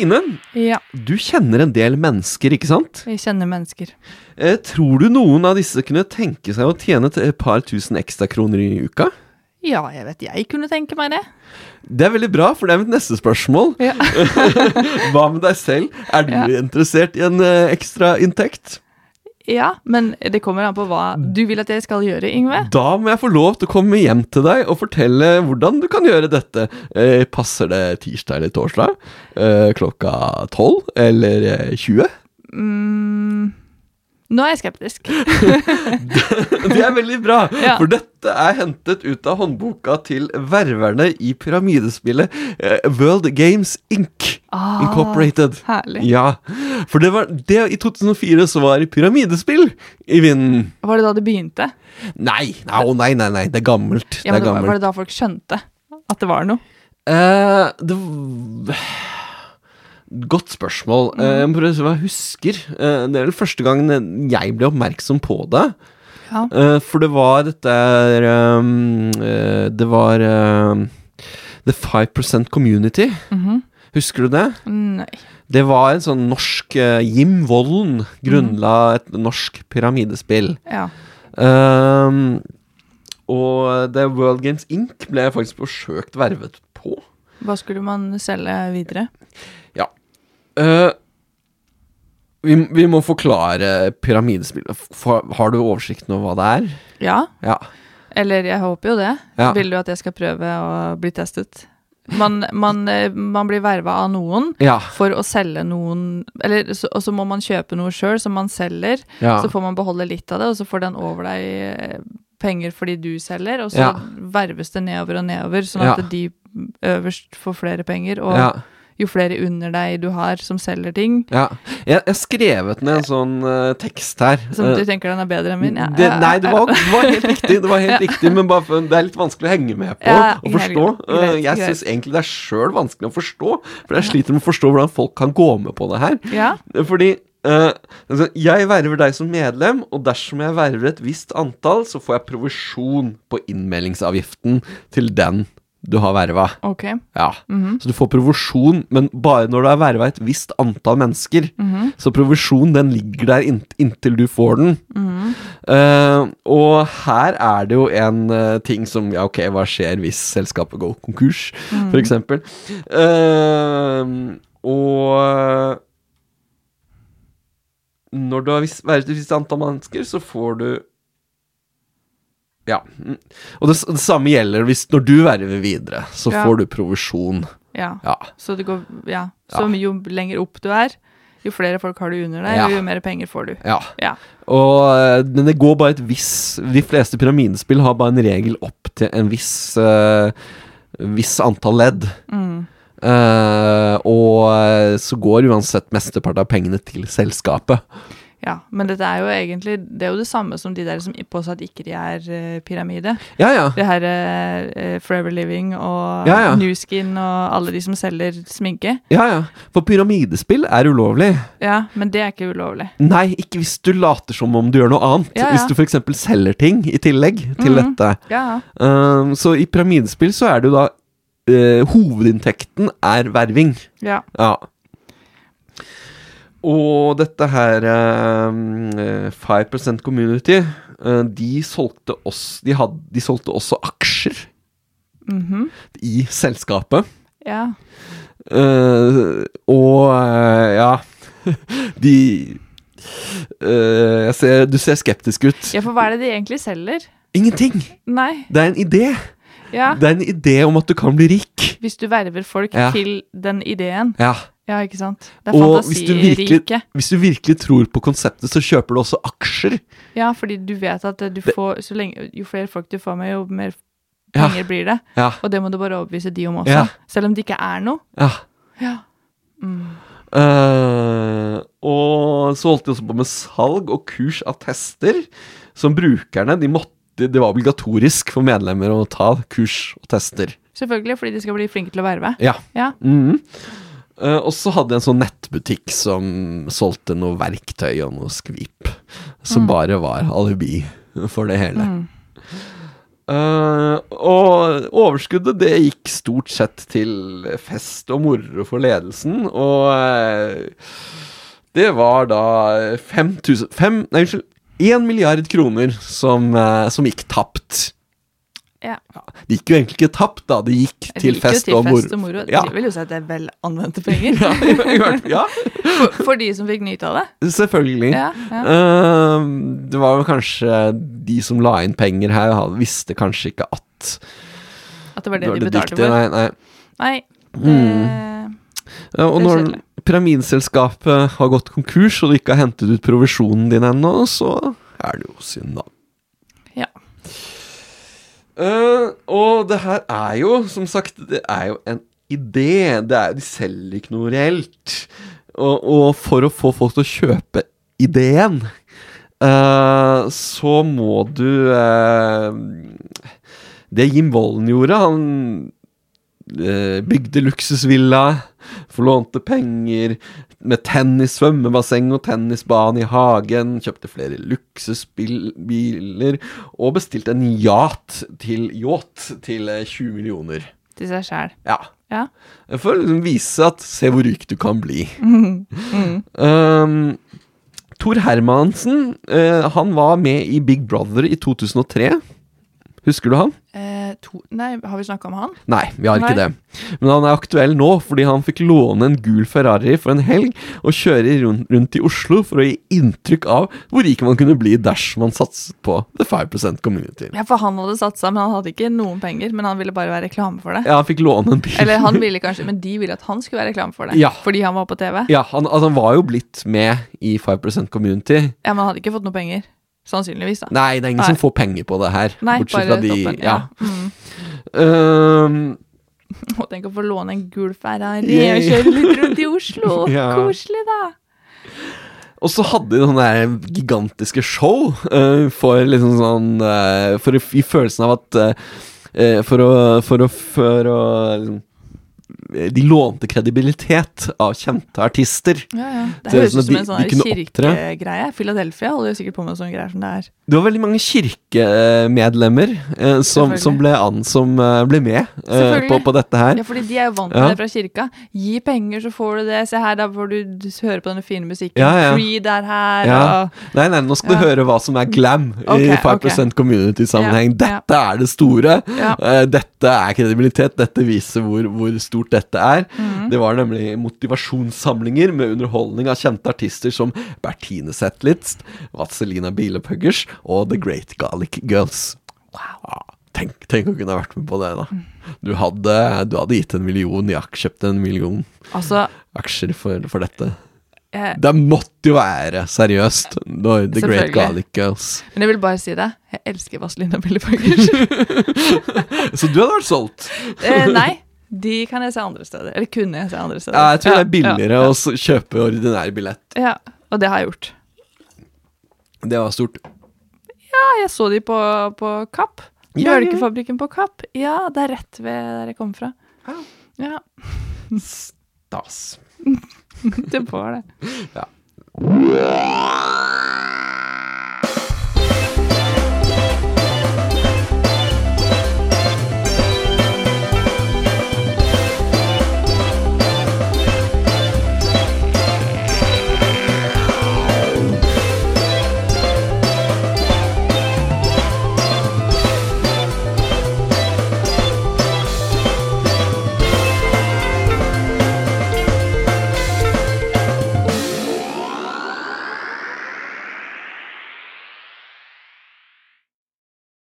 Stine, Ja, du kjenner en del mennesker, ikke sant? vi kjenner mennesker. Eh, tror du noen av disse kunne tenke seg å tjene et par tusen ekstra kroner i uka? Ja, jeg vet jeg kunne tenke meg det. Det er veldig bra, for det er mitt neste spørsmål. Ja. Hva med deg selv? Er du Ja. interessert i en eh, ekstra inntekt? Ja, men det kommer an på hva du vil at jeg skal gjøre, Yngve. Da må jeg få lov til å komme hjem til deg og fortelle hvordan du kan gjøre dette. Eh, passer det tirsdag eller torsdag? Eh, klokka tolv eller eh, 20? Mm, nå er jeg skeptisk. Det er veldig bra, Ja. for dette er hentet ut av håndboka til ververne i pyramidespillet eh, World Games Inc. Ah, Incorporated. Herlig. Ja, for det var det i 2004 så var det pyramidespill i vinden. Var det da det begynte? Nei, å, nei, nei, nei, det er gammelt. Ja, det er gammelt. var, det da folk skjønte at det var noe? Uh, det Godt spørsmål. Mm. Eh, jeg må prøve å se hva jeg husker. Uh, det er vel første gangen jeg ble oppmerksom på det. Ja. For det var dette um, Det var um, The 5% Community. Mhm. Husker du det? Nei. Det var en sånn norsk uh, Jim Wollen grunnla et norsk pyramidespill. Ja. Um, og The World Games Inc. ble jeg faktisk forsøkt vervet på. Hva skulle man selge videre? Eh, vi, vi må forklare pyramidespillet. For, har du oversikten over hva det er? Ja, Ja. eller jeg håper jo det. Ja. Vil du at jeg skal prøve å bli testet? Man, man, eh, man blir verva av noen Ja. for å selge noen Eller så, Og så må man kjøpe noe sjøl som man selger. ja. Så får man beholde litt av det, og så får den over deg eh, penger fordi du selger, og så verves det nedover og nedover, sånn at de øverst får flere penger, og. Jo flere under deg du har som selger ting ja. Jeg har skrevet ned en sånn uh, tekst her. Som Eh, du tenker den er bedre enn min? Ja, det, nei, det var, det var helt riktig, det var helt Ja. riktig men for, det er litt vanskelig å henge med på Ja, og forstå. greit, Eh, jeg syns egentlig det er sjøl vanskelig å forstå, for jeg sliter med å forstå hvordan folk kan gå med på det her. ja. Fordi Uh, altså, jeg verver deg som medlem, og dersom jeg verver et visst antall, så får jeg provisjon på innmeldingsavgiften til den du har verva. Ok. Ja. Mhm. Så du får provisjon, men bare når du har verva et visst antall mennesker. Mhm. Så provisjon den ligger der inntil du får den. Mm -hmm. uh, og her er det jo en uh, ting som Ja, ok, hva skjer hvis selskapet går konkurs, mm. for eksempel? Eh, og når du har et visst antall mennesker, så får du Ja. Og det, det samme gjelder hvis når du verver videre, så Ja. får du provisjon. Ja. Ja. Så det går Ja. Så jo lenger opp du er, jo flere folk har du under deg, Ja. jo mer penger får du. ja. Ja. Og eh, men det går bare et viss De fleste pyramidespill har bare en regel opp til en viss uh, Viss antall ledd. Mm. Uh, og så går uansett mesteparten av pengene til selskapet. Ja, men dette er jo egentlig Det er jo det samme som de der som påstår at ikke de er eh, pyramide. Ja, ja. Det her uh, Forever Living og Ja, ja. New Skin og alle de som selger sminke. ja, ja. For pyramidespill er ulovlig. Ja, men det er ikke ulovlig. Nei, ikke hvis du later som om du gjør noe annet. Ja. Hvis du f.eks. selger ting i tillegg til Mhm. dette. Ja, Um, så i pyramidespill så er det jo da uh, Hovedinntekten er verving. ja. Ja. Og dette her um, eh, 5% Community, uh, de solgte oss de, had, de solgte også aksjer Mhm. i selskapet. ja. Uh, og ja De ser, Du ser skeptisk ut. Ja, for hva er det de egentlig selger? Ingenting! Nei. Det er en idé. Ja. Det er en idé om at du kan bli rik. Hvis du verver folk Ja. til den ideen. Ja. Ja, ikke sant? Det er Og hvis du, virkelig, hvis du virkelig tror på konseptet, så kjøper du også aksjer. Ja, fordi du vet at du får så lenge, Jo flere folk du får med, jo mer Ja. penger blir det. Ja. Og det må du bare overbevise de om også. Ja. Selv om det ikke er noe. ja. Ja. Mm. Uh, og så holdt de også på med salg og kurs av tester, som brukerne de måtte Det var obligatorisk for medlemmer å ta kurs og tester. Selvfølgelig, fordi de skal bli flinke til å verve. Ja. Ja. Mhm. Eh, og så hadde jeg en sånn nettbutikk som solgte noe verktøy og noe skvip. Som Mm. bare var alibi for det hele. Mm. Uh, og overskuddet det gikk stort sett til fest og moro for ledelsen, og uh, det var da 5000 fem, Nei, unnskyld. 1 milliard kroner som, som gikk tapt. Ja. Det gikk jo egentlig ikke tapt, da. Det gikk Det til gikk fest til og fest og moro. Ja. Det vil jo si at det er vel anvendte penger. Ja, ja, For, for de som fikk nyte av det. selvfølgelig. Ja, ja. Eh, det var jo kanskje de som la inn penger her, visste kanskje ikke at At det var det var de betalte diktet. for. Nei, nei. Nei. Mm. uh, og når pyramidselskapet har gått konkurs, og du ikke har hentet ut provisjonen din ennå, så er det jo synd, da. Ja. Eh, og det her er jo, som sagt, det er jo en idé. Det er, de selger ikke noe reelt. Og, og for å få folk til å kjøpe ideen, uh, så må du uh, Det Jim Volden gjorde, han eh, bygde luksusvilla, forlånte penger med tennis, svømmebasseng og tennisbane i hagen, kjøpte flere luksusbiler og bestilte en yacht til, yacht til eh, 20 millioner. Til seg sjæl. Ja. Ja. For å liksom vise at se hvor rik du kan bli. Mm. Um, Tor Hermansen, uh, han var med i Big Brother i 2003. Husker du han? Eh, to, nei, har vi snakka om han? Nei, vi har ikke Nei. det. Men han er aktuell nå fordi han fikk låne en gul Ferrari for en helg og kjøre rundt, rundt i Oslo for å gi inntrykk av hvor rik man kunne bli dersom man satset på The 5% Community. Ja, for han hadde satsa, men han hadde ikke noen penger. Men han ville bare være reklame for det. Ja, han fikk låne en bil. Eller han ville kanskje, men de ville at han skulle være reklame for det. Ja. Fordi han var på TV. Ja, han, altså, han var jo blitt med i 5% Community. Ja, men han hadde ikke fått noe penger. Sannsynligvis, da. Nei, det er ingen Nei. som får penger på det her. Nei, bortsett fra de toppen. Ja. Ja. Mm. Um, Og tenk å få låne en gul Ferrari og kjøre litt rundt i Oslo. Ja. Koselig, da. Og så hadde de sånne gigantiske show uh, for liksom sånn uh, For i, gi følelsen av at eh, For å For å, for å liksom, De lånte kredibilitet av kjente artister. Ja, ja. Det Det høres sånn ut som at en sånn kirkegreie. Philadelphia holder jo sikkert på med sånne greier som det er. Det var veldig mange kirkemedlemmer eh, som, som, ble an, som eh, ble med eh, på, på dette her. Ja, fordi de er jo vant til Ja. det fra kirka. Gi penger, så får du det. Se her, da får du d- høre på denne fine musikken. Ja. Creed er her, og Nei, nei, nå skal du høre hva som er glam i 5 okay. community-sammenheng. Dette er det store. Eh, dette er kredibilitet. Dette viser hvor, hvor stort dette er. Mm. Det var nemlig motivasjonssamlinger med underholdning av kjente artister som Bertine Zetlitz, Vazelina Bielepuggers og The Great Garlic Girls. Wow. Tenk, tenk å kunne ha vært med på det, da. Du hadde, du hadde gitt en million, i aksjer, kjøpt en million Altså, aksjer for, for dette. jeg, Det måtte jo være seriøst når The Great. Garlic Girls. men jeg vil bare si det. Jeg elsker Vazelina Billepagers. Så du hadde vært solgt? eh, nei, de kan jeg se andre steder. Eller kunne jeg se andre steder. Ja, jeg tror det er billigere ja, å kjøpe ordinær billett. ja. og det har jeg gjort. Det var stort. Ja, jeg så de på, på Kapp. Mjølkefabrikken på Kapp. Ja, det er rett ved der jeg kom fra. Ja, Stas. det var det. Ja.